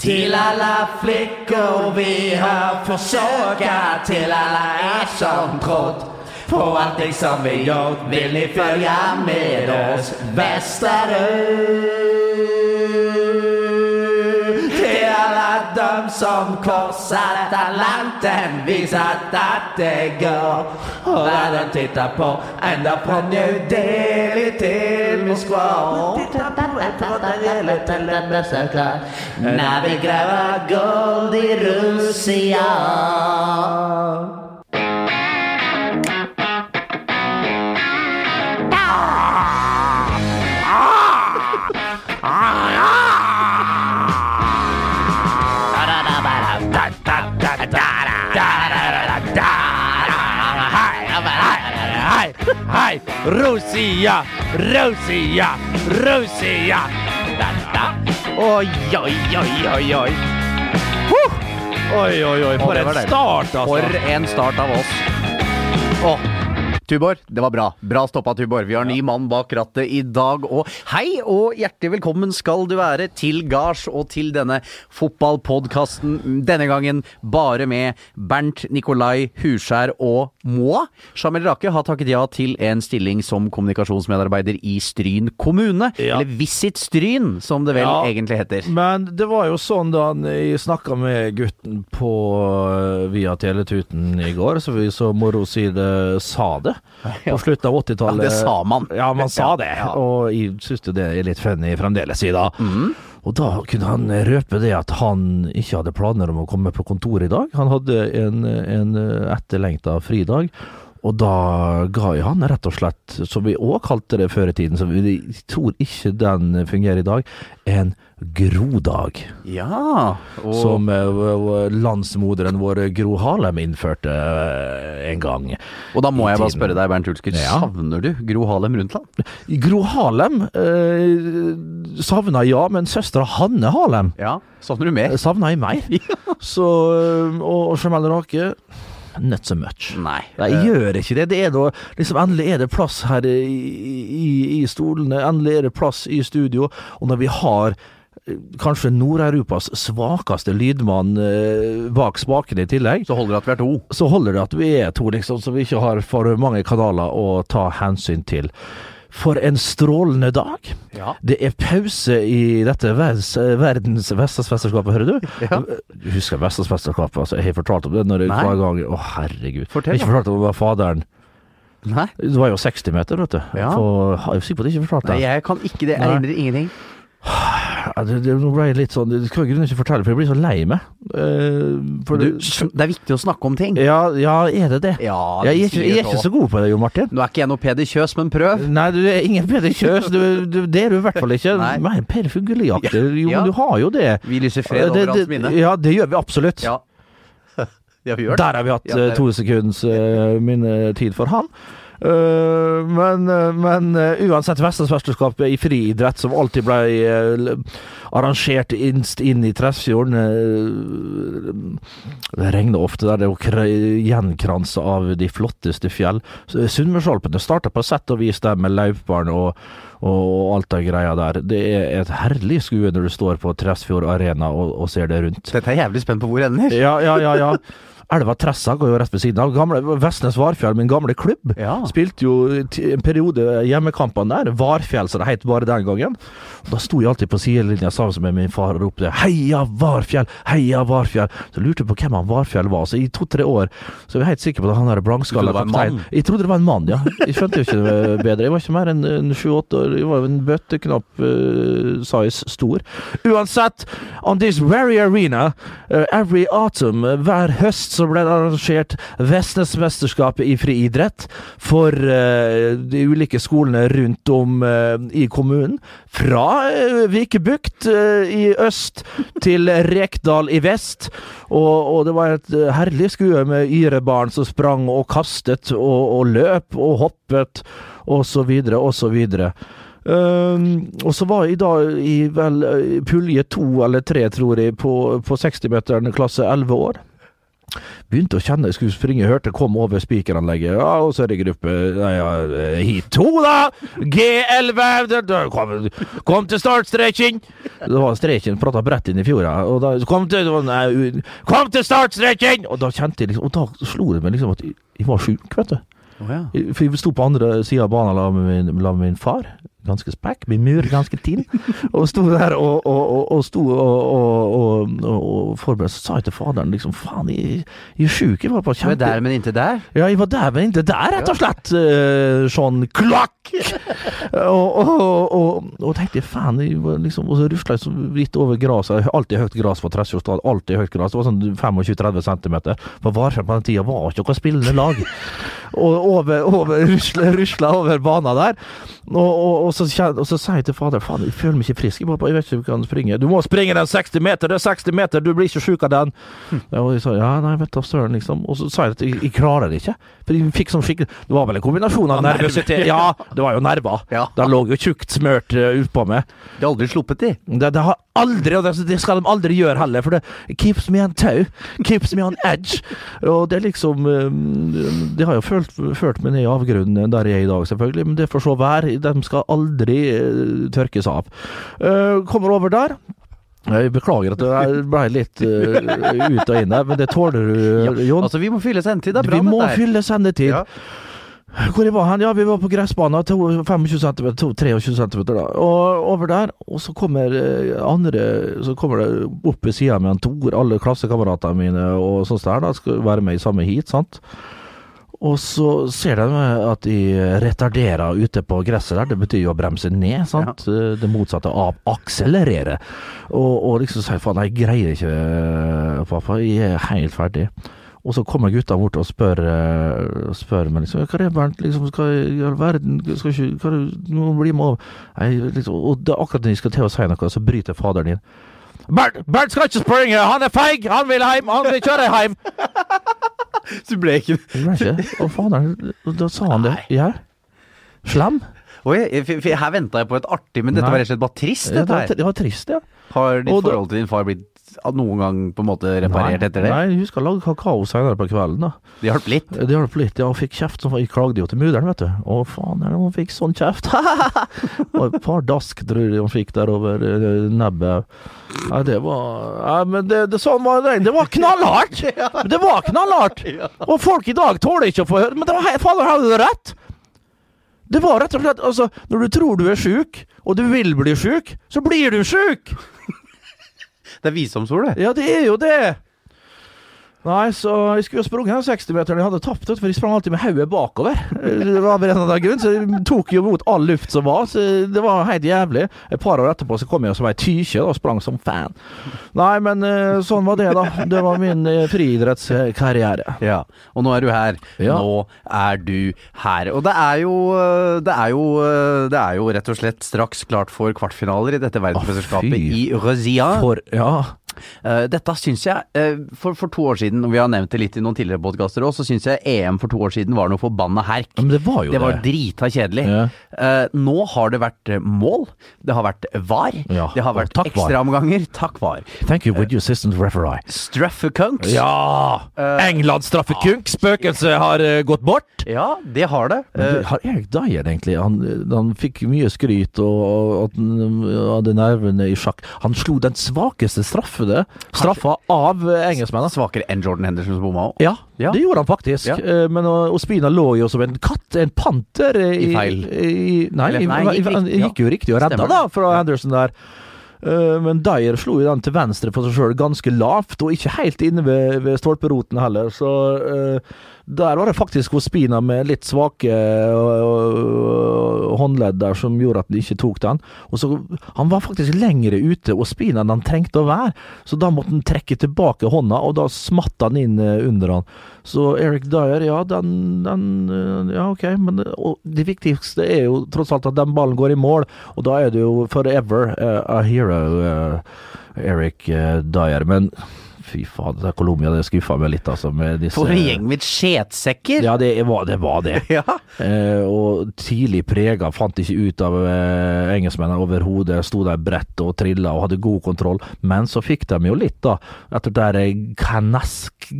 Till alla flickor vi har försöka Till alla er som trott på allting som vi gjort. Vill ni följa med oss västerut alla de som korset Atlanten viser at det går. Og verden titter på enda fra New Delhi til Moskva. Når på ett gäller till den klar vi graver gold i Russia Hei, Rosia, Rosia, Rosia. Oi, oi, oi, oi, oi. Huh. Oi, oi, oi, for en start, altså. For en start av oss. Oh. Tubor, det var bra. Bra stoppa, Tubor. Vi har ny mann bak rattet i dag. Og hei og hjertelig velkommen skal du være til gards og til denne fotballpodkasten. Denne gangen bare med Bernt Nikolai Huskjær og Moa. Jamel Rake har takket ja til en stilling som kommunikasjonsmedarbeider i Stryn kommune. Ja. Eller Visit Stryn, som det vel Ja. egentlig heter. Men det var jo sånn da jeg snakka med gutten på eh, via Teletuten i går, så vi så moro si det sa det. På slutten av 80-tallet. Ja, det sa man. Ja, man sa det. Og jeg syns jo det er litt funny fremdeles i dag. Mhm. Og da kunne han røpe det at han ikke hadde planer om å komme på kontoret i dag. Han hadde en, en etterlengta fridag. Og da ga jeg han rett og slett, som vi òg kalte det før i tiden, så vi tror ikke den fungerer i dag, en grodag. Ja. Og Som eh, landsmoderen vår Gro Harlem innførte eh, en gang. Og da må jeg bare spørre deg, Bernt Hulsker, Ja. savner du Gro Harlem Rundtland? Gro Harlem eh, savna ja, men søstera Hanne Harlem Ja. Savner du mer? savna jeg mer. Så, eh, og, og Jamel Rake Not so much. Nei. Nei, jeg gjør ikke det. det er da, liksom, endelig er det plass her i, i, i stolene, endelig er det plass i studio. Og når vi har eh, kanskje Nord-Europas svakeste lydmann eh, bak spakene i tillegg, Så holder det at vi er to. så holder det at vi er to, liksom, så vi ikke har for mange kanaler å ta hensyn til. For en strålende dag. Ja. Det er pause i dette verdens, verdens Vestlandsmesterskapet, hører du? Ja. Du husker Vestlandsmesterskapet? Altså, jeg har fortalt om det når jeg hver gang Å, herregud. Fortell, Jeg har ikke fortalt om det var faderen. Nei. Det var jo 60 meter, vet du. Ja. For, jeg er sikker på at jeg ikke fortalte Nei, det. jeg kan ikke det. Jeg Nei. erindrer ingenting. Ja, det, det, nå ble jeg litt sånn Du skal i grunnen ikke fortelle, for jeg blir så lei meg. Uh, for Du, det- det er viktig å snakke om ting. ja, ja, er det det? Ja, jeg, er det ikke, jeg er ikke så. god på det, Jo Martin. Nå er ikke jeg noe Peder Kjøs, men prøv. Nei, du er ingen Peder Kjøs. Du, du, det er du i hvert fall ikke. Nei. Nei, Per Fugelli-aktig. Jo, Ja. du har jo det. Vi lyser fred det, over hans minne. Ja, det gjør vi absolutt. Ja. det. Der har vi hatt Ja, eh, to sekunds uh, minnetid for han. Eh, men eh, men eh, uansett, Vestlandsmesterskapet i friidrett, som alltid ble arrangert innst inn i Tresfjorden Det regner ofte der, det er jo kra- gjenkransa av de flotteste fjell. Sunnmørsalpene starter på sett og vis der med Lauparen og, og alt det greia der. Det er et herlig skue når du står på Tresfjord Arena og, og ser det rundt. Dette er jævlig spent på hvor ender. Ja, ja, ja, ja. Elva Tressa går jo rett ved siden av. Gamle, Vestnes Varfjell, min gamle klubb, Ja. spilte jo en periode hjemmekampene der. Varfjell, som det het bare den gangen. Og da sto jeg alltid på sidelinja sammen med min far og ropte 'Heia Varfjell! Heia Varfjell!' Så lurte jeg på hvem han Varfjell var. Så i to-tre år så var vi helt sikker på at han der blankskalla kaptein? Jeg trodde det var en mann, ja. Jeg skjønte jo ikke det bedre. Jeg var ikke mer enn en sju-åtte år. Jeg var jo en bøtteknapp uh, size stor. Uansett, on this very arena, uh, every autumn, uh, hver høst så ble det arrangert Vestnesmesterskapet i friidrett for uh, de ulike skolene rundt om uh, i kommunen. Fra uh, Vikebukt i øst til Rekdal i vest. Og, og det var et herlig skue med yrebarn som sprang og kastet og, og løp og hoppet og så videre og så videre. Um, og så var jeg da i vel pulje to eller tre, tror jeg, på, på 60-meteren klasse 11 år. Begynte å kjenne jeg skulle springe, hørte kom over spikeranlegget. Ja, og så er det gruppe nei, ja, eh, hit to, da! G11! det- det- Kom, kom til startstreken! Det var streken, prata bredt inn i fjorda. Og da kom til, nei, kom til startstreken! Og da kjente jeg liksom Og da slo det meg liksom at jeg, var sjuk, vet du. Oh, ja. For jeg sto på andre sida av banen sammen med sammen med min far. Ganske spekk, min mur ganske tynn. Og sto der og, og, og, og sto og, og, forberedte. Så sa jeg til faderen liksom Faen, jeg, jeg er sjuk. Jeg var på Du var kjempe... der, men ikke der? Ja, jeg var der, men ikke der, rett og slett. Eh, sånn klakk! og, og, tenkte faen, jeg var liksom, og så rusla jeg så vidt over gresset. Alltid høyt gress på Tresfjordstad. Alltid høyt gress. Det var sånn 25-30 cm. For Varfjell på den tida var ikke noe spillende lag. Over, over rusla, rusla over banen der. Og, og, og, så, og så sier jeg til fader faen, jeg føler meg ikke frisk. Jeg, bare, jeg vet ikke om jeg kan springe. Du må springe den 60 meter! Det er 60 meter! Du blir ikke sjuk av den! Ja, og jeg sa ja, nei, vet du søren, liksom. Og så sa jeg at jeg, jeg klarer det ikke. For jeg fikk sånn skikkelig Det var vel en kombinasjon av nervøsitet Ja, det var jo nerver. Ja. Det lå jo tjukt smørt uh, utpå meg. De har aldri sluppet de? Det, det har aldri, og det, det skal de aldri gjøre heller, for det keeps me on toe. Keeps me on edge. Og det er liksom eh, Det har jo følt, ført meg ned i avgrunnen der jeg er i dag, selvfølgelig, men det får så være. De skal aldri eh, tørkes av. Eh, kommer over der. Jeg beklager at jeg ble litt uh, ut og inn der, men det tåler du, Jon. Altså, vi må fylle sendetid. Det er bra, Vi må dette her. fylle sendetid. Ja. Hvor jeg var hen? Ja, vi var på gressbanen. 25 cm, 23 cm. Da. Og over der, og så kommer eh, andre Så kommer det opp ved sida av meg en Tor, alle klassekameratene mine og sånt der, da skal være med i samme heat, sant. Og så ser de at de retarderer ute på gresset der. Det betyr jo å bremse ned, sant. Ja. Det motsatte av akselerere. Og, og liksom sier faen, jeg greier ikke, eh, pappa. Jeg er helt ferdig. Og så kommer gutta bort og spør, eh, spør meg liksom Hva er det, Bernt? Liksom, skal i all verden skal ikke, hva er det, Du må bli med over. Liksom, og det, er akkurat når de skal til å si noe, så bryter faderen inn. Bernt, Bernt skal ikke springe! Han er feig! Han vil hjem! Han vil kjøre hjem! Så ble ikke Det ble ikke. Å, faderen, da sa han det. Ja. Slam. Oi, her venta jeg på et artig, men dette var rett og slett bare trist, dette her. det var trist, ja. Har ditt forhold til din far blitt noen gang på en måte reparert Nei, etter det? Nei, hun skal lage kakao senere på kvelden. da Det hjalp litt? Det hjalp litt. Ja, Hun fikk kjeft. som- Jeg klagde jo til mudder'n, vet du. Å, faen, hun fikk sånn kjeft? og et par dask tror jeg hun fikk der over eh, nebbet. Nei, det var Nei, men det, det, sånn var det. Det var knallhardt! Det var knallhardt! Og folk i dag tåler ikke å få høre Men det var fader, hadde du rett! Det var rett og slett Altså, når du tror du er sjuk, og du vil bli sjuk, så blir du sjuk! Det er visdomsord, det. Ja, det er jo det! Nei, så jeg skulle jo sprunget den 60-meteren jeg hadde tapt, ut, for jeg sprang alltid med hodet bakover. Det var bare en av annen grunn, så jeg tok jo mot all luft som var, så det var helt jævlig. Et par år etterpå så kom jeg som ei tykje og sprang som fan. Nei, men eh, sånn var det, da. Det var min eh, friidrettskarriere. Ja, og nå er du her. Ja. Nå er du her. Og det er jo øh, Det er jo Det er jo rett og slett straks klart for kvartfinaler i dette verdensmesterskapet i Rosia For Ja. Eh, dette syns jeg uh, for, for to år siden, og vi har nevnt det litt i noen tidligere podkaster òg, så syns jeg EM for to år siden var noe forbanna herk. Men det var jo Det Det var det. drita kjedelig. Ja. Uh, nå har det vært mål, det har vært VAR, Ja, det har vært ekstraomganger. Takk VAR. Thank you with your assistant referee. Straffekunks. Ja! England straffekunk. Spøkelset har gått bort. Ja, det har det. Eh, har Erik Dyer egentlig Han, han fikk mye skryt og, og og hadde nervene i sjakk. Han slo den svakeste straffede straffa av eh, engelskmennene. svakere enn Jordan Henderson som bomma òg. Ja, Ja. det gjorde han faktisk. Ja. Eh, Men Ospina lå jo som en katt, en panter I, I feil. i, Nei, Eller, nei, gikk han gikk jo riktig og redda Stemmer da fra Henderson der. Eh, Men Dyer slo jo den til venstre for seg sjøl, ganske lavt, og ikke helt inne ved, ved stolperoten heller. Så eh, der var det faktisk Ospina med litt svake øh, håndledd der som gjorde at de ikke tok den. Og så, Han var faktisk lengre ute Ospina enn han trengte å være, så da måtte han trekke tilbake hånda, og da smatt han inn eh, under han. Så Eric Dyer, ja, den, den øh, Ja, ok, men det viktigste er jo tross alt at den ballen går i mål, og da er det jo forever uh, a hero, uh, Eric uh, Dyer. Men fy faen, det Colombia det skuffa meg litt, altså. Med disse, For en gjeng med skjetsekker! Ja, det var det. Var det. Ja. Eh, og tidlig prega, fant ikke ut av eh, engelskmennene overhodet. Sto der bredt og trilla og hadde god kontroll. Men så fikk de jo litt, da. Etter det der kanask,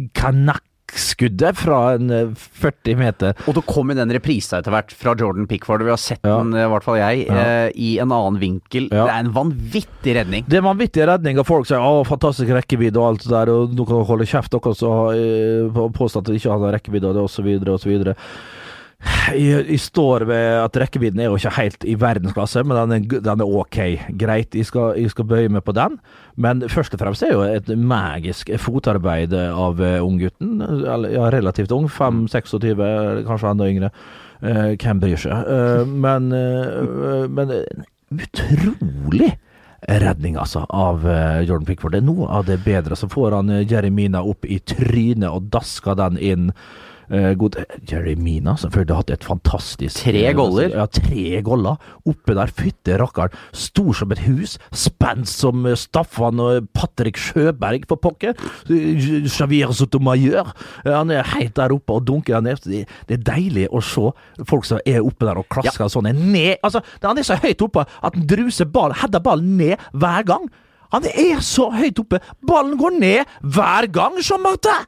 kanakkskuddet fra en eh, 40 meter. Og det kom jo den reprisa etter hvert fra Jordan Pickford. Vi har sett Ja. den, i hvert fall jeg, Ja. eh, i en annen vinkel. Ja. Det er en vanvittig redning. Det er en vanvittig redning, og Folk sier å, fantastisk rekkevidde og alt det der, og nå kan dere holde kjeft, dere som har eh, påstått at de ikke hadde rekkevidde, og det, og så Jeg, jeg står ved at rekkevidden er jo ikke helt i verdensklasse, men den er, den er ok. Greit, jeg skal, jeg skal bøye meg på den. Men først og fremst er jo et magisk fotarbeid av eh, unggutten. Ja, relativt ung. 5-26, kanskje enda yngre. Uh, hvem bryr seg? Uh, men, uh, men en utrolig redning, altså, av Jordan Pickford. Det er noe av det bedre. Så får han Jeremina opp i trynet og dasker den inn. Eh, god Jeremina selvfølgelig har hatt et fantastisk Tre eh, goller. Ja, tre goller. Oppe der, fytte rakkeren. Stor som et hus. Spenst som eh, Staffan og Patrick Sjøberg, for pokker. Javier Sotomayor. Han er helt der oppe og dunker den ned. Det, er deilig å se folk som er oppe der og klasker sånn ned. Altså, han er så høyt oppe at han druser ballen, header ballen ned hver gang. Han er så høyt oppe. Ballen går ned hver gang, Jean Martin!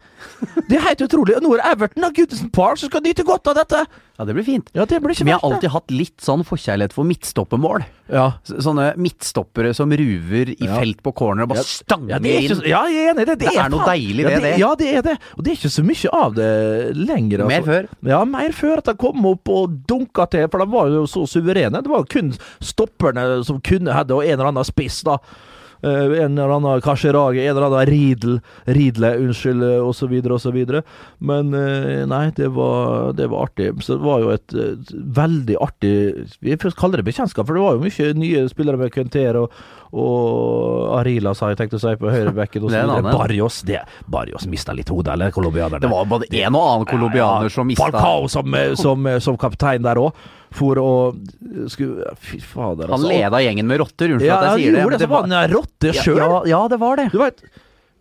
Det er helt utrolig. Og Nå er Everton av Goodison Park som skal nyte godt av dette. Ja, det blir fint. Ja, det blir ikke Vi har det. alltid hatt litt sånn forkjærlighet for midtstoppermål. Ja. Sånne midtstoppere som ruver i Ja. felt på corner og bare stanger Ja, det er inn. ja, jeg er enig i det. Det er noe faen- deilig ja, det. Ja, det er det. Og det er ikke så mye av det lenger. Mer før. Ja, mer før at de kom opp og dunka til, for de var jo så suverene. Det var jo kun stopperne som kunne hadde, og en eller annen spiss, da. Eh, en eller annen Kasherage, en eller annen Riedel, Riedle, unnskyld, osv., så videre. Men eh, nei, det var, det var artig. Så det var jo et, eh, veldig artig Vi kaller det bekjentskap, for det var jo mye nye spillere med Quinter og, og Arilas, har jeg tenkt å si, på høyrebekken. Barrios det, Barrios mista litt hodet, eller colombianerne. Det var både en og annen colombianer som mista Falcao som, som, som kaptein der òg, for å skulle, Fy fader, Han altså. leda gjengen med rotter, unnskyld ja, at jeg sier det. gjorde det, det, så var han rotte sjøl. ja, ja, ja, det var det. Du vet,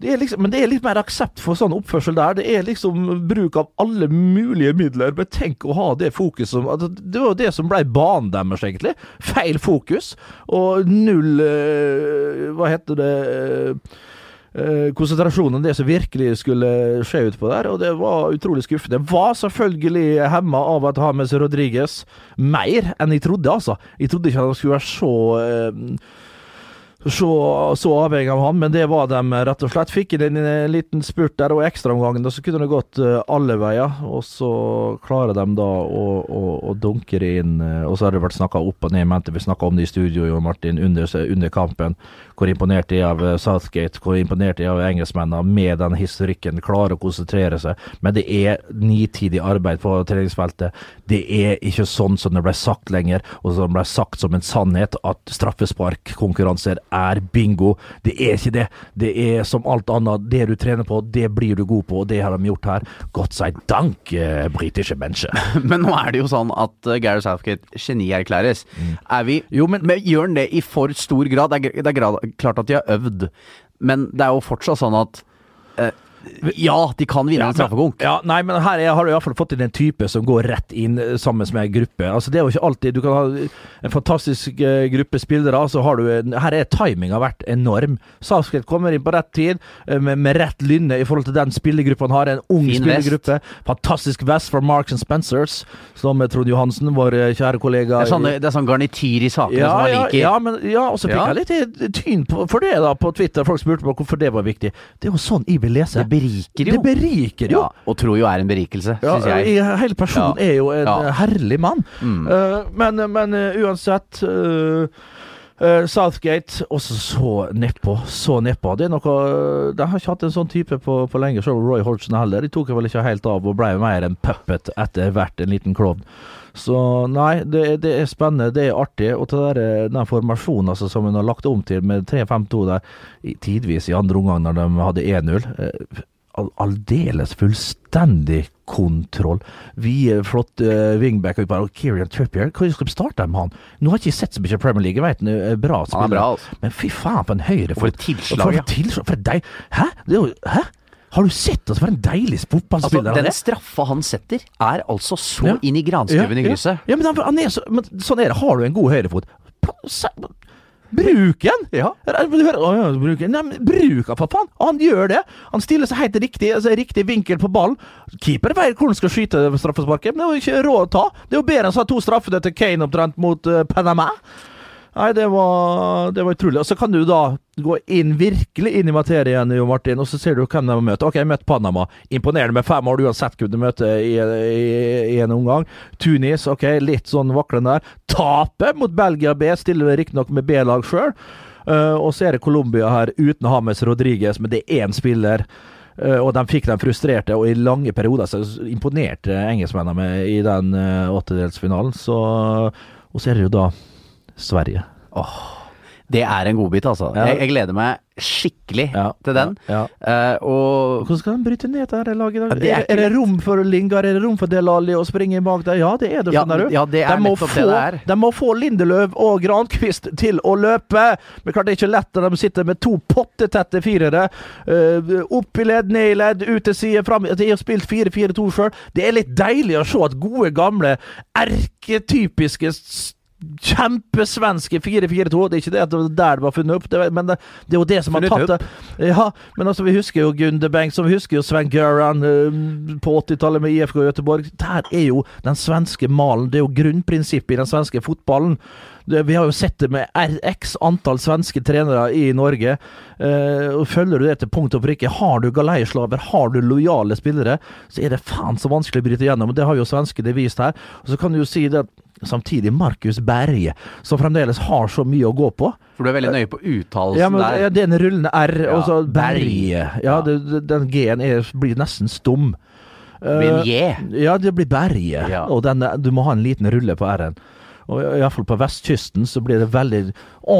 det liksom, men det er litt mer aksept for sånn oppførsel der. Det er liksom bruk av alle mulige midler. Men tenk å ha det fokuset som at Det var jo det som ble banen deres, egentlig. Feil fokus. Og null eh, Hva heter det eh, eh, konsentrasjonen, det som virkelig skulle skje utpå der, og det var utrolig skuffende. Var selvfølgelig hemma av at Hames Rodriguez mer enn jeg trodde, altså. Jeg trodde ikke han skulle være så så, så avhengig av han, men det var de rett og slett. Fikk inn en eh, liten spurt der og ekstraomgangen, så kunne det gått eh, alle veier. Og så klarer de da å, å, å dunke det inn. eh, Og så har det vært snakka opp og ned, mente vi snakka om det i studio, Jo Martin, under, under kampen. Hvor imponert de er av Southgate, hvor imponert de er av engelskmennene med den historikken. Klarer å konsentrere seg. Men det er nitidig arbeid på treningsfeltet. Det er ikke sånn som det ble sagt lenger, og som det ble sagt som en sannhet, at straffesparkkonkurranser er bingo. Det er ikke det. Det er som alt annet. Det du trener på, det blir du god på, og det har de gjort her. Godt sei dank, eh, britische mennesker. Men nå er det jo sånn at uh, Gareth Southgate genierklæres. Er vi Jo, men- men Gjør han det i for stor grad? Det er, det er grad, klart at de har øvd, men det er jo fortsatt sånn at eh, Ja, de kan vinne en straffekonk. Ja, nei, men her er, har du iallfall fått inn en type som går rett inn eh, sammen med en gruppe. Altså, det er jo ikke alltid Du kan ha en fantastisk eh, gruppe spillere, så har du en Her er timinga vært enorm. Southgate kommer inn på rett tid, eh, med, med rett lynne i forhold til den spillergruppa han har. En ung Fin spillergruppe. Fantastisk vest fra Marks and Spencers, som Trond Johansen, vår kjære kollega Det er, sånn, det er sånn garnityr i sakene ja, som han liker. ja, men, ja, og så fikk Ja. jeg litt tyn på, for det da på Twitter. Folk spurte meg hvorfor det var viktig. Det er jo sånn jeg vil lese. Det beriker jo. Det beriker jo. Ja, og tror jo er en berikelse, Ja, syns jeg. hele personen Ja. er jo en Ja. eh, herlig mann. Mm. Uh, men, men uh, uansett eh, eh, Southgate også så nedpå. Så nedpå. Det er noe De har ikke hatt en sånn type på, på lenge, selv Roy Hodgson heller. De tok vel ikke helt av og ble mer en puppet etter hvert, en liten klovn. Så nei, det, det er spennende, det er artig. Og til der, eh, den formasjonen altså, som hun har lagt om til med 3-5-2 der, tidvis i andre omgang når de hadde 1-0 eh, aldeles fullstendig kontroll. Vi er flott uh, wingback og bare, Kieran Trippier, hva skal vi starte med han? Nå har jeg ikke sett så mye Premier League, jeg vet han er bra Han er bra, altså. Men fy faen, for en høyre For et tilslag, For ja. tilslag, for deg. Hæ? Det er jo, hæ? Har du sett oss for en deilig Altså, fotballspiller altså, den straffa han setter, er altså så Ja. inn i granskauen i krysset. Ja, men, han, han er så, men sånn er det. Har du en god høyrefot, bruk den! Ja. Bruk den. Nei, bruk den, for faen! Han gjør det. Han stiller seg helt riktig, altså, riktig vinkel på ballen. Keeper vet hvor han skal skyte straffesparket, men det er jo ikke råd å ta. Det er jo bedre enn å ha to straffer til Kane omtrent mot uh, Panama. Nei, det var, det var utrolig. Og så kan du da gå inn virkelig inn i materien, Jo Martin, og så ser du hvem de har møtt. Ok, jeg møtte Panama. Imponerende med fem år uansett hvem du møter i, i, i en omgang. Tunis, ok, litt sånn vaklende der. Tape mot Belgia B, stiller riktignok med B-lag sjøl. og så er det Colombia her uten Hames Rodriguez, men det er én spiller. Uh, og de fikk dem frustrerte, og i lange perioder så imponerte engelskmennene i den uh, åttedelsfinalen. Så Og så er det jo da Sverige. Det er en godbit, altså. Ja. Jeg, jeg gleder meg skikkelig Ja, til den. Ja. Eh, og Hvordan skal de bryte ned dette laget? i dag? Det er er, det rom for Lingard? Er det rom for Delali å springe bak der? Ja, det er det, Ja, ja, det er de, må få, det de må få Lindeløv og Grankvist til å løpe. Men klart det er ikke lett når de sitter med to pottetette firere. Uh, opp i ledd, ned i ledd, ut til side, fram De har spilt 4-4-2 sjøl. Det er litt deilig å se at gode, gamle, erketypiske Kjempesvenske 4-4-2. Det er ikke det at det var der det var funnet opp, det, men det, det er jo det som har tatt det. Ja, men altså, vi husker jo Gunde Bengtsson, vi husker jo Sven Göran eh, på 80-tallet med IFK Göteborg. Der er jo den svenske malen. Det er jo grunnprinsippet i den svenske fotballen. Vi har jo sett det med RX antall svenske trenere i Norge. Eh, og Følger du det til punkt og prikke, har du galeieslaver, har du lojale spillere, så er det faen så vanskelig å bryte gjennom. Det har jo svenskene vist her. Og så kan du jo si det at samtidig Markus Berge, som fremdeles har så mye å gå på. For du er veldig nøye på uttalelsen Ja, men der. ja, Det er en rullende R, Ja, og så Berg. Berge. Ja, det, den G-en blir nesten stum. Det blir en Eh, Ja, det blir Berge. Ja. Og den, du må ha en liten rulle på R-en. Og Iallfall på vestkysten så blir det veldig Å,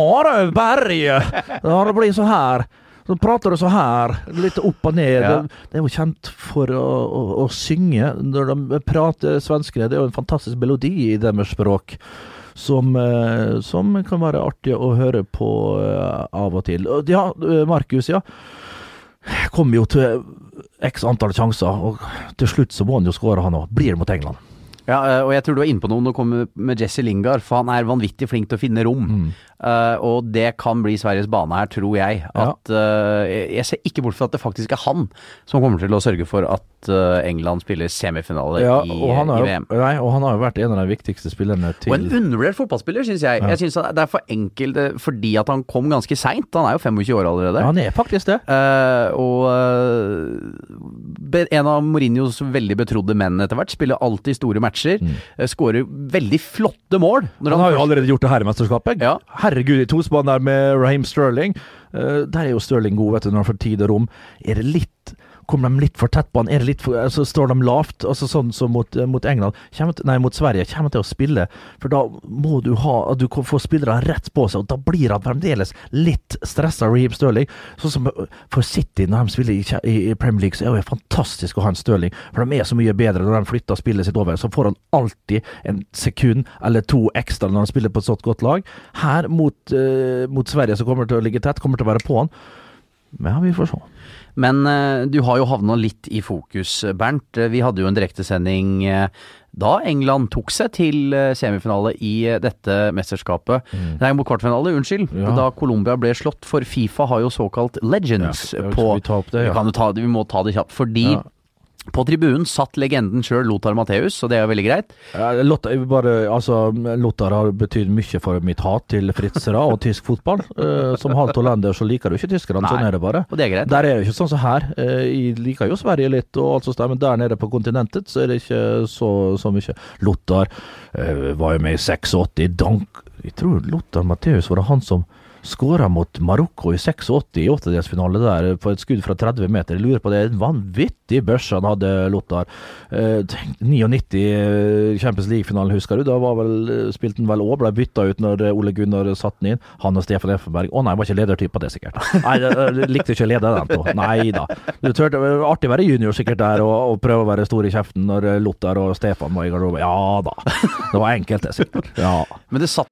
er! Ja, det blir så her. Så prater du så her, litt opp og ned. Ja. Det, er jo kjent for å, å, å synge når de prater svenskene. Det er jo en fantastisk melodi i deres språk. Som, eh, som kan være artig å høre på eh, av og til. Ja, Markus, ja. Kommer jo til x antall sjanser, og til slutt så må han jo skåre, han òg. Blir mot England. Ja, eh, og jeg tror du er inne på noe når du kommer med Jesse Lingard, for han er vanvittig flink til å finne rom. Mm. Uh, og det kan bli Sveriges bane her, tror jeg. At, ja. jeg- jeg ser ikke bort fra at det faktisk er han som kommer til å sørge for at uh, England spiller semifinale Ja, i, og han, i VM. nei, og han har jo vært en av de viktigste spillerne til Og en undervurdert fotballspiller, syns jeg. Ja. Jeg synes Det er for enkelt eh, fordi at han kom ganske seint. Han er jo 25 år allerede. Han er faktisk det. Eh, og eh, en av Mourinhos veldig betrodde menn etter hvert. Spiller alltid store matcher. Mm. eh, Skårer veldig flotte mål. Når Han har jo allerede gjort det her i mesterskapet. Ja. Herregud, i tospann der med Raheem Sterling. Uh, der er jo Sterling god, vet du, når han får tid og rom. Er det litt Kommer de litt for tett på han? Er det litt for, altså Står de lavt? Altså Sånn som mot, eh, mot England til, Nei, mot Sverige. Kommer til å spille. For da må du ha Du kan få spillere rett på seg, og da blir han fremdeles litt stressa. Sånn som eh, for City, når de spiller i, i Premier League, så er det fantastisk å ha en Stirling. For de er så mye bedre når de flytter spillet sitt over. Så får han alltid en sekund eller to ekstra når han spiller på et sånt godt lag. Her mot, uh, mot Sverige, som kommer til å ligge tett, kommer til å være på han. Men ja, vi får se. Men eh, du har jo havna litt i fokus, Bernt. Eh, Vi hadde jo en direktesending eh, da England tok seg til semifinale i dette mesterskapet. Nei, mot kvartfinale, unnskyld. Mm. Ja. Da Colombia ble slått, for Fifa har jo såkalt legends Ja, på vi det, ja. vi, kan jo ta, det- vi må ta det kjapt. Fordi. På tribunen satt legenden sjøl, Lothar Matheus, og det er veldig greit. Lothar, bare, altså, Lothar har betydd mye for mitt hat til fritzere og tysk fotball. Eh, som halvt hollender så liker du ikke tyskerne, sånn er det bare. Og det er greit. Der er det ikke sånn som her. Eh, Jeg liker jo Sverige litt, og alt sånt, men der nede på kontinentet så er det ikke så, så mye. Lothar eh, var jo med i 86. Dank Jeg tror Lothar Matheus var det han som Skåra mot Marokko i 86 i åttedelsfinale der på et skudd fra 30 meter. Jeg lurer på det. En vanvittig børse han hadde, Lothar. Eh, tenk, 99 eh, Champions League-finalen, husker du? Da var vel, eh, spilte han vel òg, ble bytta ut når eh, Ole Gunnar satte den inn. Han og Stefan Effenberg. Å nei, var ikke ledertype på det, sikkert. Nei, likte ikke å lede den to. Nei da. Det var artig å være junior sikkert der og, og prøve å være stor i kjeften når eh, Lothar og Stefan var i garderoben. Ja da. Det var enkelt, det, sikkert. Ja. Men det satt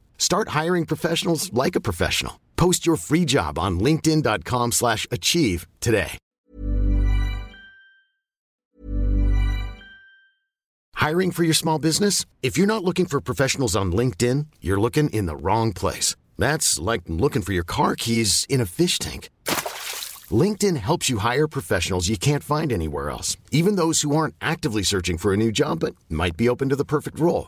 Start hiring professionals like a professional. Post your free job on linkedin.com/achieve slash achieve today. Hiring for your small business? If you're not looking for professionals on LinkedIn, you're looking in the wrong place. That's like looking for your car keys in a fish tank. LinkedIn helps you hire professionals you can't find anywhere else, even those who aren't actively searching for a new job but might be open to the perfect role.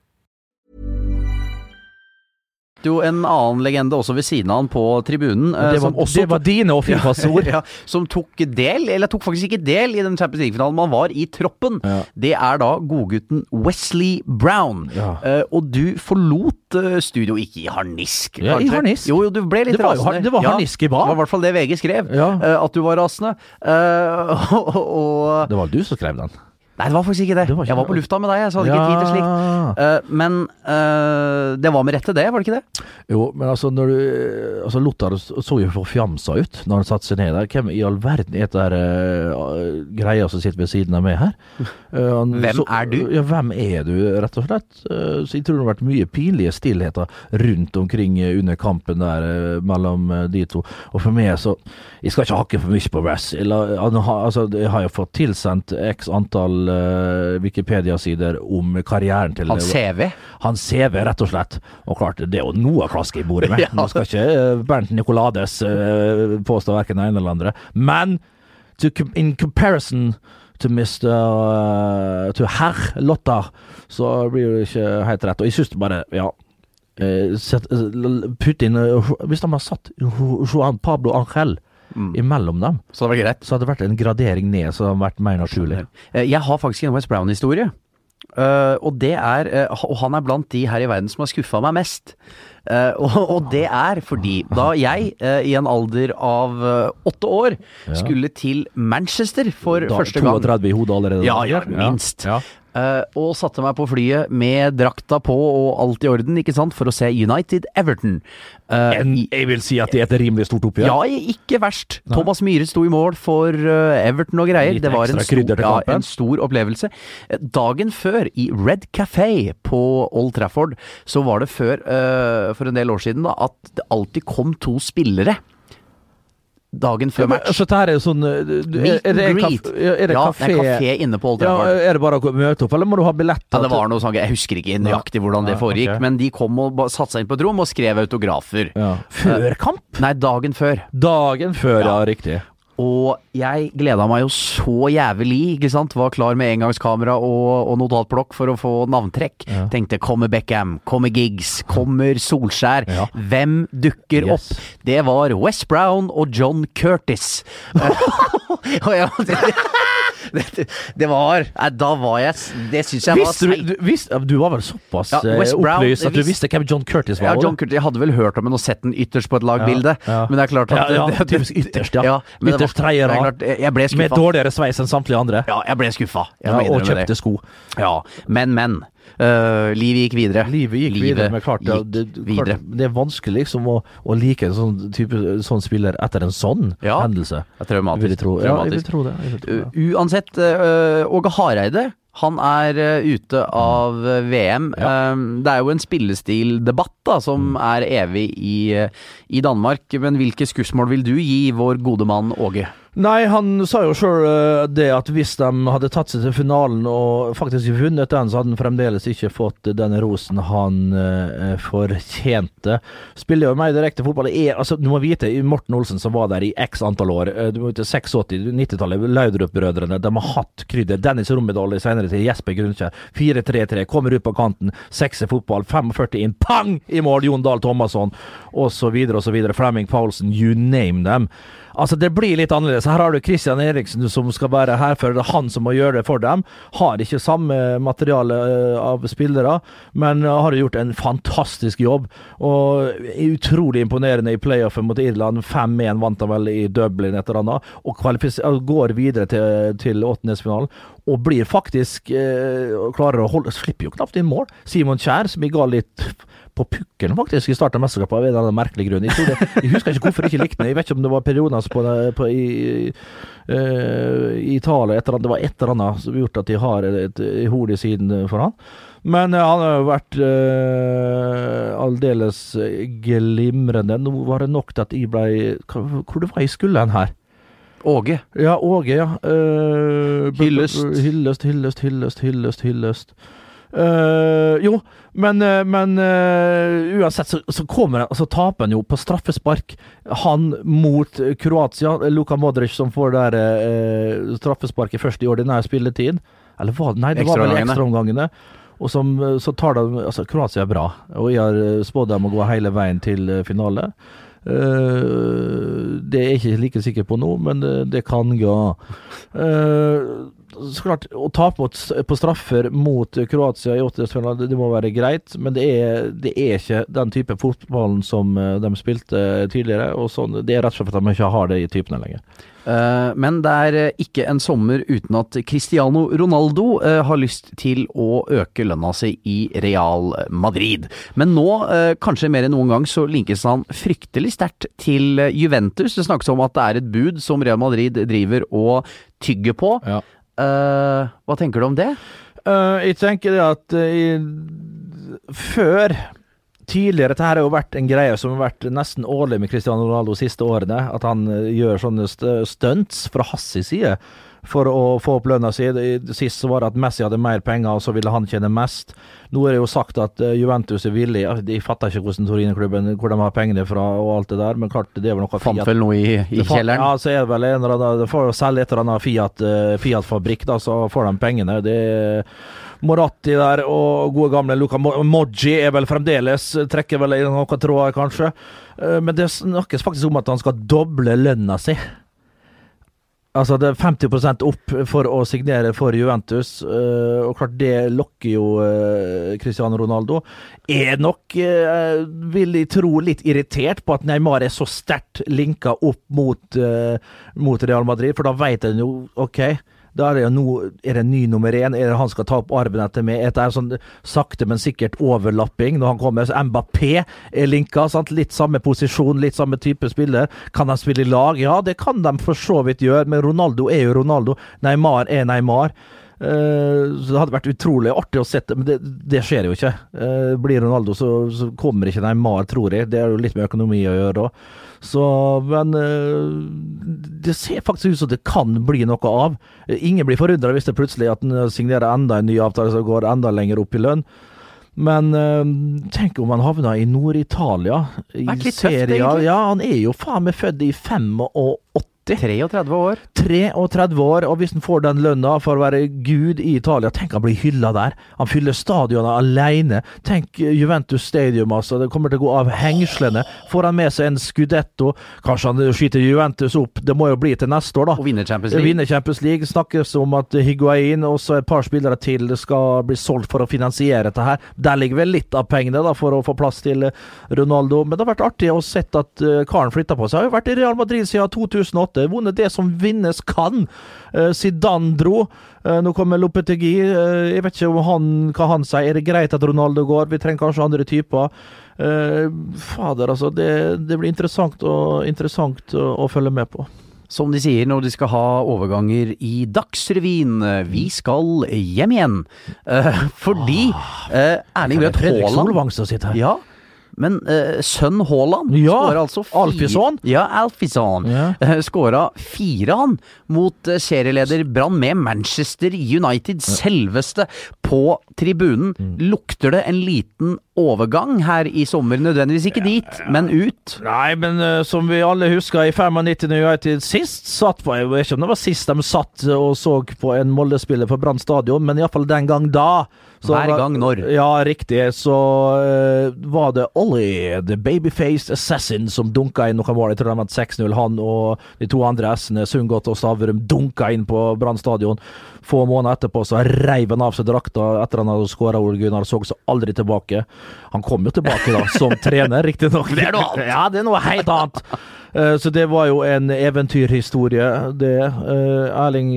jo en annen legende også ved siden av han på tribunen. eh, Det var, som også det var dine Fifas ja, som tok del, eller tok faktisk ikke del i den Champions League-finalen, man var i troppen. Ja. Det er da godgutten Wesley Brown. Ja. Uh, og du forlot eh, studio, ikke i harnisk, Ja, i harnisk. Jo, jo, du ble litt Det var rasende. det var harnisk i bad. Det var i hvert fall det VG skrev, eh, at du var rasende. Eh, og, og Det var du som skrev den. Nei, det var faktisk ikke det. Det var ikke jeg var på lufta med deg, så hadde ikke tid til slikt. Ja. Eh, men uh, det var med rette, det, var det ikke det? Jo, men altså, når du Altså, Lothar så jo forfjamsa ut når han satte seg ned der. Hvem i all verden er det der uh, greia som sitter ved siden av meg her? Eh, han- Hvem er du? Ja, hvem er du, rett og slett? Eh, så jeg tror det har vært mye pinlige stillheter rundt omkring eh, under kampen der eh, mellom eh, de to. Og for meg så Jeg skal ikke hakke for mye på har- Altså, jeg har jo fått tilsendt x antall eh, Wikipedia-sider om karrieren til Han CV. han CV, rett og slett. Og klart, det er jo noe å klaske i bordet med. Ja. Nå skal ikke eh, Bernt Nicolades eh, påstå verken det ene eller andre. Men to, in comparison to Mr. eh, to herr Lotta, så blir det ikke helt rett. Og jeg syns bare, ja eh, eh, Putt inn eh, Hvis de har satt Juan Pablo Angel imellom dem, Så det var greit. så hadde det vært en gradering ned, så hadde vært mer naturlig. Eh, Jeg har faktisk en West Brown-historie. Uh, og det er uh, Og han er blant de her i verden som har skuffa meg mest. Uh, og, og det er fordi da jeg i en alder av åtte år skulle til Manchester for Da, første gang 32 i hodet allerede? Ja, ja, minst. Ja. Eh, og satte meg på flyet med drakta på og alt i orden, ikke sant, for å se United Everton. Uh, En, jeg vil si at det er et rimelig stort oppgjør. ja, ikke verst. Thomas Myhre sto i mål for uh, Everton og greier. Litt det var en stor, ja, en stor opplevelse. Dagen før, i Red Café på Old Trafford, så var det før, for en del år siden, da, at det alltid kom to spillere dagen før match. Så dette her er jo sånn eh, er, det greet. Er det ja, kafé? det er kafé inne på Old Ja, er det bare å møte opp, eller må du ha billett? Ja, det var noe sånn, Jeg husker ikke nøyaktig hvordan det foregikk, okay. men de kom og satte seg inn på et rom og skrev autografer. Før kamp? Nei, dagen før. Dagen før, Ja. riktig. Og jeg gleda meg jo så jævlig, ikke sant. Var klar med engangskamera og, og notatblokk for å få navntrekk. Ja. Tenkte kommer Beckham, kommer Giggs, kommer Solskjær. Ja. Hvem dukker Yes. opp? Det var West Brown og John Curtis. og jeg, det, det var Nei, da var jeg Det syns jeg var Visste du, du, du var vel såpass Ja, eh, Brown, opplyst at du visste hvem John Curtis var? Ja. John Curtis, Jeg hadde vel hørt om ham og sett den ytterst på et lagbilde, Ja, ja. men det er klart at Ja, ja, typisk ytterst, ja. ja Ytterst er ble Med dårligere sveis enn samtlige andre. Ja, jeg ble skuffa. Og kjøpte sko. Ja, men, men. Øh, livet gikk videre. Livet gikk videre, men klart, ja, det, videre. klart det er vanskelig liksom å, å like en sånn, type, sånn spiller etter en sånn Ja. hendelse. Traumatisk. Vil jeg tro. Ja, jeg vil tro det. Vil tro det. Uh, Uansett, uh, Åge Hareide han er øh, ute av VM. Ja. Det er jo en spillestildebatt da, som er evig i, i Danmark. Men hvilke skussmål vil du gi vår gode mann Åge? Nei, han sa jo sjøl det at hvis de hadde tatt seg til finalen og faktisk vunnet den, så hadde han fremdeles ikke fått den rosen han eh, fortjente. Spiller jo mer direkte fotball. Er, altså, du må vite, Morten Olsen som var der i x antall år, eh, du må vite 86, 90-tallet, Laudrup-brødrene, de har hatt krydder. Dennis Rommedal i senere tid, Jesper Grunnkjær. 4-3-3, kommer ut på kanten, sekser fotball, 45 inn, pang! I mål, Jon Dahl Thomasson, osv., osv. Flemming Paulsen, you name them. Altså, det blir litt annerledes. Her har du Christian Eriksen som skal være her for det er han som må gjøre det for dem. Har ikke samme materiale eh, av spillere, men eh, har gjort en fantastisk jobb. Og utrolig imponerende i playoffen mot Irland. 5-1 vant han vel i Dublin et eller annet, og går videre til, til åttendedelsfinalen. Og blir faktisk eh, klarer å holde Slipper jo knapt inn mål. Simon Kjær, som jeg ga litt på pukkelen faktisk i starten av mesterskapet, av en eller annen merkelig grunn. Jeg, det, jeg husker ikke hvorfor jeg ikke likte den. Jeg vet ikke om det var perioden hans på, på, i, eh, i Italia et eller annet, Det var et eller annet som gjort at de har et, et hode i siden for han. Men ja, han har jo vært eh, aldeles glimrende. Nå var det nok til at jeg ble Hvor det var jeg skulle hen her? Åge. Ja, Åge, ja. Eh, b- Hyllest. Hyllest, hyllest, hyllest, hyllest. hyllest. Eh, jo, men, eh, men uh, uansett så, så kommer han, så taper han jo på straffespark. Han mot Kroatia. Luka Modric som får der uh, straffesparket først i ordinær spilletid. Eller hva? Nei, det var vel Ekstraomgangene. Og som, så tar de Altså, Kroatia er bra, og jeg har spådd dem å gå hele veien til finale. Uh, det er jeg ikke like sikker på nå, men det, det kan gå. Eh, så klart, Å tape på straffer mot Kroatia i åttendedelsfinalen, det, det må være greit, men det er, det er ikke den type fotballen som eh, de spilte tidligere. og sånn, Det er rett og slett at de ikke har det i typene lenger. Eh, men det er eh, ikke en sommer uten at Cristiano Ronaldo eh, har lyst til å øke lønna si i Real Madrid. Men nå, eh, kanskje mer enn noen gang, så linkes han fryktelig sterkt til eh, Juventus. Det snakkes om at det er et bud som Real Madrid driver og tygger på. Ja. Eh, hva tenker du om det? Uh, jeg tenker det at uh, før Tidligere, dette her har jo vært en greie som har vært nesten årlig med Cristiano Ronaldo de siste årene. At han gjør sånne stunts fra hans side for å få opp lønna si. Sist så var det at Messi hadde mer penger, og så ville han tjene mest. Nå er det jo sagt at eh, Juventus er villig De fatter ikke hvordan Torino-klubben Hvor de har pengene fra og alt det der, men klart det er vel noe Fant Fiat- vel noe i, i kjelleren? Ja, så er det vel en eller annen får selge et eller annet Fiat, eh, Fiat-fabrikk, da, så får de pengene. Det Moratti der og gode gamle Luca Mo- Moggi er vel fremdeles Trekker vel i noen tråder, kanskje. Eh, Men det snakkes faktisk om at han skal doble lønna si. Altså det er 50% opp for å signere for Juventus, eh, og klart det lokker jo eh, Cristiano Ronaldo. Er nok, eh, vil jeg tro, litt irritert på at Neymar er så sterkt linka opp mot, mot Real Madrid, for da vet en jo OK. Da er det jo nå er det ny nummer én. Er det han skal ta opp arven etter meg? Dette er sånn sakte, men sikkert overlapping når han kommer. Så Mbappé er linka. Sant? Litt samme posisjon, litt samme type spiller. Kan de spille i lag? Ja, det kan de for så vidt gjøre, men Ronaldo er jo Ronaldo. Neymar er Neymar. Eh, så det hadde vært utrolig artig å sette, men det, det skjer jo ikke. Eh, blir Ronaldo, så, så kommer ikke Neymar, tror jeg. Det er jo litt med økonomi å gjøre òg. Så, men eh, det ser faktisk ut som det kan bli noe av. Ingen blir forundra hvis det plutselig at han signerer enda en ny avtale som går enda lenger opp i lønn. Men tenk om han havna i Nord-Italia. I litt tøft, Serie A. egentlig. Ja, han er jo faen meg født i 85. 33 år. 33 år, og hvis han får den lønna for å være gud i Italia, tenk han blir hylla der. Han fyller stadionet alene. Tenk Juventus Stadium, altså. Det kommer til å gå av hengslene. Får han med seg en Scudetto, kanskje han skyter Juventus opp. Det må jo bli til neste år, da. Og vinner Champions League. Vinner Champions League. Snakkes om at Higuain og så et par spillere til skal bli solgt for å finansiere dette her. Der ligger vel litt av pengene da for å få plass til Ronaldo. Men det har vært artig å sett at eh, karen flytta på seg. Har jo vært i Real Madrid siden 2008. Vunnet det som vinnes kan. Eh, Zidane dro. Eh, Nå kommer Lopetegui. Eh, Jeg vet ikke om han, hva han sier. Er det greit at Ronaldo går? Vi trenger kanskje andre typer. Fader, altså. Det, det blir interessant, og, interessant å, å følge med på. Som de sier når de skal ha overganger i Dagsrevyen. Vi skal hjem igjen. Eh, fordi eh, Erling Braut Haaland Solvang som sitter her. Ja, men uh, sønn Haaland Ja, skåra altså fire Alfison. Ja, Alfison. Ja. Eh, skåra fire, han, mot eh, serieleder Brann med Manchester United. Selveste på tribunen. Mm. Lukter det en liten overgang her i sommer? Nødvendigvis ikke dit, men ut. Nei, men uh, som vi alle husker, i 95 når United sist satt på Jeg vet ikke om det var sist de satt og så på en Molde-spiller på Brann stadion, men iallfall den gang da. så Hver gang når? Ja, riktig. Så uh, var det Ollie, the babyfaced assassin, som dunka inn noen mål. Jeg tror de hadde 6-0. Han og de to andre S-ene, Sundgodt og Stavrum, dunka inn på Brann stadion. Få måneder etterpå så reiv han av seg drakta etter han hadde skåra Ole Gunnar. Så seg aldri tilbake. Han kom jo tilbake da, som trener, riktignok. Det er noe annet! Ja, det er noe helt annet. Eh, Så det var jo en eventyrhistorie, det. Eh, Erling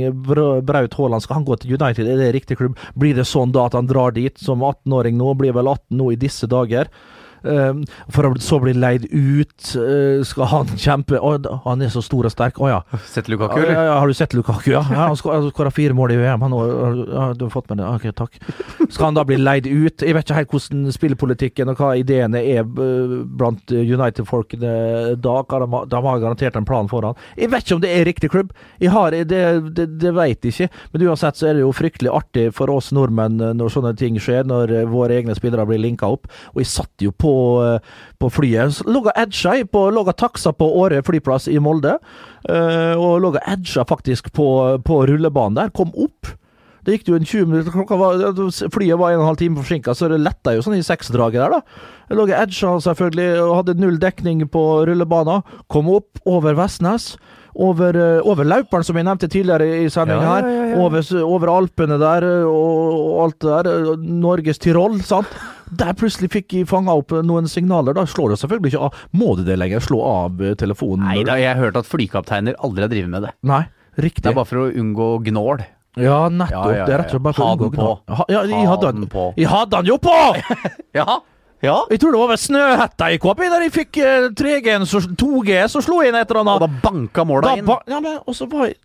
Braut Haaland, skal han gå til United? Er det riktig klubb? Blir det sånn da at han drar dit som 18-åring nå? Blir vel 18 nå i disse dager. Eh, For å så bli leid ut. eh, Skal han kjempe Å, han er så stor og sterk. Å ja. Sett Lukaku, eller? ja, har du sett Lukaku? Ja, ja han skåra fire mål i VM. Han, har- ja, du har fått med det? Ok, takk. Skal han da bli leid ut? Jeg vet ikke helt hvordan spillepolitikken og hva ideene er eh, blant United-folkene da. De, har- garantert en plan for han. Jeg vet ikke om det er riktig klubb. Jeg har, det, det, det vet jeg ikke. Men uansett så er det jo fryktelig artig for oss nordmenn når sånne ting skjer, når våre egne spillere blir linka opp. Og jeg satt jo på, eh, på flyet. Lå edga på, lå taksa på Åre flyplass i Molde. eh, og lå edga faktisk på, på rullebanen der. Kom opp. Det gikk jo en 20 minutter, klokka var, flyet var en og en halv time forsinka, så det letta jo sånn i seksdraget der, da. Jeg lå i edga selvfølgelig, og hadde null dekning på rullebanen. Kom opp over Vestnes. Over, eh, over Lauperen, som jeg nevnte tidligere i sendinga Ja, her. ja, ja, ja. Over, over Alpene der, eh, og, og alt det der. Norges Tyrol, sant. Der plutselig fikk jeg fanga opp noen signaler. Da slår det selvfølgelig ikke av. Må du det lenger? Slå av eh, telefonen? Nei da, jeg har hørt at flykapteiner aldri har drevet med det. Nei, riktig. Det er bare for å unngå gnål. Ja, nettopp. Ja, ja, Det er rett og slett bare for å unngå. Ha- Ja, jeg hadde, den på. jeg hadde den jo på! Ja, ja. Jeg tror det var ved Snøhetta i KP, der jeg fikk eh, 3G-en, 2G, så slo jeg inn et eller annet. Og da banka måla inn. ba- ja, men, og så var jeg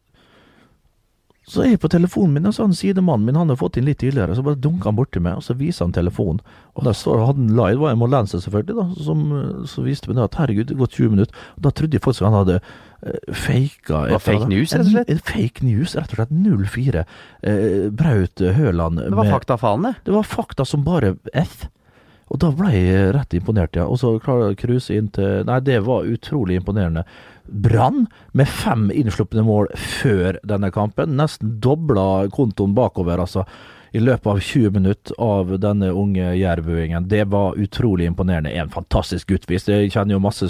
Så er jeg på telefonen min, og så han sidemannen min, han har fått inn litt tidligere, så bare dunker han borti meg, og så viser han telefonen. Og der står hadde han live, var en molense selvfølgelig, da, som eh, så viste meg at herregud, det har gått 20 minutter. Og da trodde jeg faktisk han hadde uh, faka var fake news, rett og slett? En, en fake news, rett og slett. 04. Uh, Braut Høland Det var faktafaen, det. det var fakta som bare F. Og da ble jeg rett imponert, ja. Og så klare å cruise inn til Nei, det var utrolig imponerende. Brann med fem innslupne mål før denne kampen. Nesten dobla kontoen bakover, altså. I løpet av 20 minutter av denne unge jærbuingen. Det var utrolig imponerende. En fantastisk guttvis. Jeg kjenner jo masse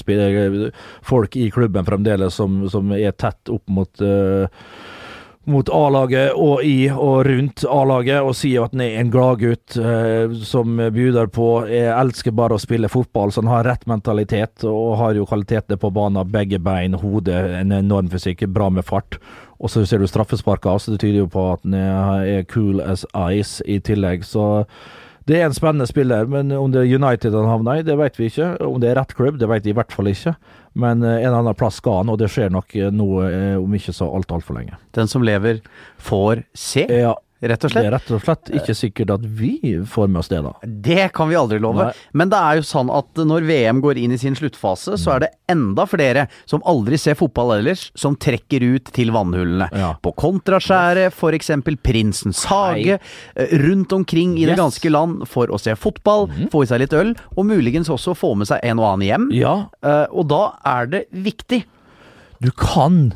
folk i klubben fremdeles som, som er tett opp mot eh, mot A-laget og i og rundt A-laget og sier at han er en gladgutt eh, som bjuder på Jeg elsker bare å spille fotball, så han har rett mentalitet og har jo kvalitetene på banen. Begge bein, hode, en enorm fysikk, bra med fart. Og så ser du straffesparka, så det tyder jo på at han er cool as ice i tillegg. Så det er en spennende spiller, men om det er United han havner i, det vet vi ikke. Om det er rett klubb, det vet vi i hvert fall ikke. Men en eller annen plass skal han, og det skjer nok noe nå eh, om ikke så alt altfor lenge. Den som lever, får se. Ja, rett og Det er rett og slett ikke sikkert at vi får med oss det, da. Det kan vi aldri love. Nei. Men det er jo sånn at når VM går inn i sin sluttfase, så er det enda flere som aldri ser fotball ellers, som trekker ut til vannhullene. Ja. På Kontraskjæret, eksempel Prinsens hage, eh, rundt omkring i det Yes. det ganske land for å se fotball, få i seg litt øl, og muligens også få med seg en og annen hjem. Ja, Eh, og da er det viktig du kan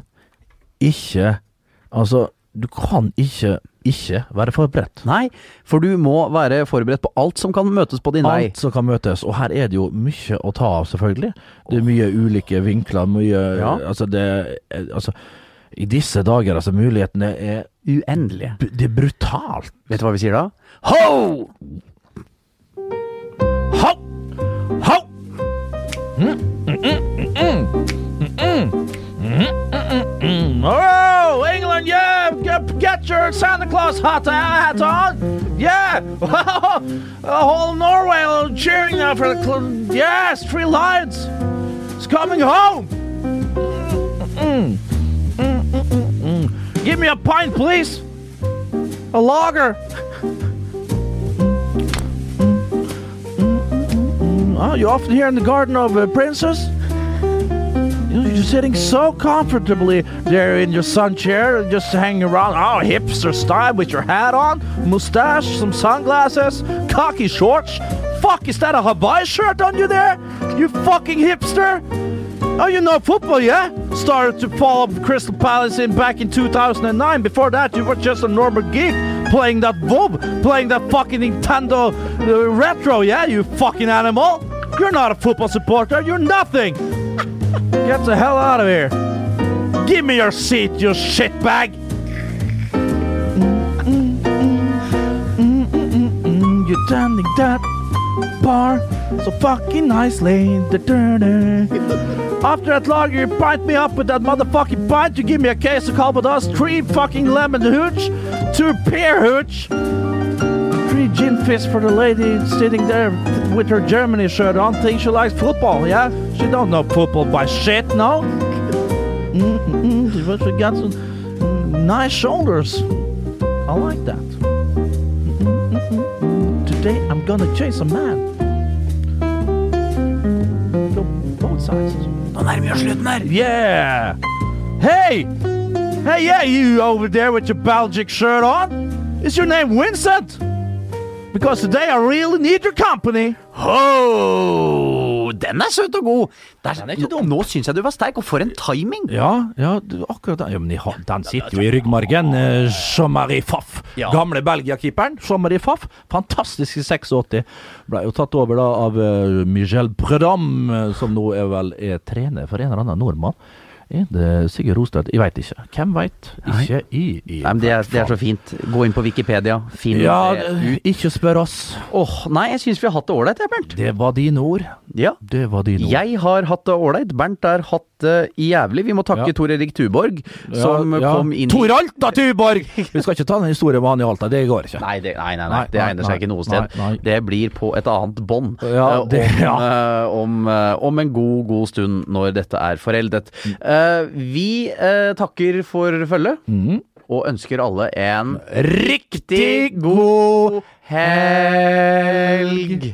ikke Altså, du kan ikke ikke være forberedt. Nei, for du må være forberedt på alt som kan møtes på din vei. Alt som kan møtes, og her er det jo mye å ta av, selvfølgelig. Det er mye ulike vinkler, mye Ja. Altså, det Altså, i disse dager, altså, mulighetene er Uendelige. Det er brutalt. Vet du hva vi sier da? Ho! Ho! Ho! Mm, mm, mm, Santa Claus hat, hat on! Yeah! the whole Norway cheering now for the. Cl- yes, Three Lions! It's coming home! Mm, mm, mm, mm, mm. Give me a pint, please! A lager! Oh, you're often here in the garden of uh, Princess? You're sitting so comfortably there in your sun chair, just hanging around. Oh, hipster style with your hat on, mustache, some sunglasses, cocky shorts. Fuck, is that a Hawaii shirt on you there? You fucking hipster? Oh, you know football, yeah? Started to follow Crystal Palace in back in 2009. Before that, you were just a normal geek playing that VOB, playing that fucking Nintendo uh, Retro, yeah? You fucking animal. You're not a football supporter. You're nothing. Get the hell out of here. Give me your seat, you shitbag. You're standing that bar so fucking nicely. After that lager, you pint me up with that motherfucking pint. You give me a case of Calvados, three fucking lemon hooch, two pear hooch, three gin fizz for the lady sitting there with her Germany shirt on. Think she likes football, yeah? She don't know football by shit, no? But she got some mm, nice shoulders. I like that. Mm-mm-mm. Today I'm gonna chase a man. Go both sides. Nå nærmer vi oss slutten her. Yeah! Hey! Hey, yeah, you over there with your Belgic shirt on? Is your name Vincent? Because today I really need your company. Oh, Den er søt og god. Der, Den er ikke dum. Nå syns jeg du var sterk, og for en timing. Ja, ja, du, akkurat den. Ja, men de den sitter jo i ryggmargen. Eh, Jean-Marie Faff. Ja. Gamle Belgia-keeperen. Jean-Marie Faff. Fantastisk i 86. Ble jo tatt over da av eh, Michel Predam, eh, som nå er vel er trener for en eller annen nordmann. Er det Sigurd Rostad? Jeg veit ikke. Hvem veit? Ikke i, i Nei, det er, det er så fint. Gå inn på Wikipedia. Finn Ja, det ut. ikke spør oss. Åh, nei, jeg syns vi har hatt det ålreit, Bernt. Det var dine ord. Ja. Det var dine ord. Jeg har hatt det ålreit. Bernt har hatt det jævlig. Vi må takke Ja. Tor Erik Tuborg, som Ja, ja. kom inn Tor Alta Tuborg! Vi skal ikke ta den historien med han i Alta, det går ikke. Nei, det, nei, nei, nei, det egner seg ikke noe sted. nei, nei. Det blir på et annet bånd. Ja, eh, det- om, ja. eh, om, eh, om en god, god stund når dette er foreldet. Eh, vi takker for følget. Mm. Og ønsker alle en Riktig god helg!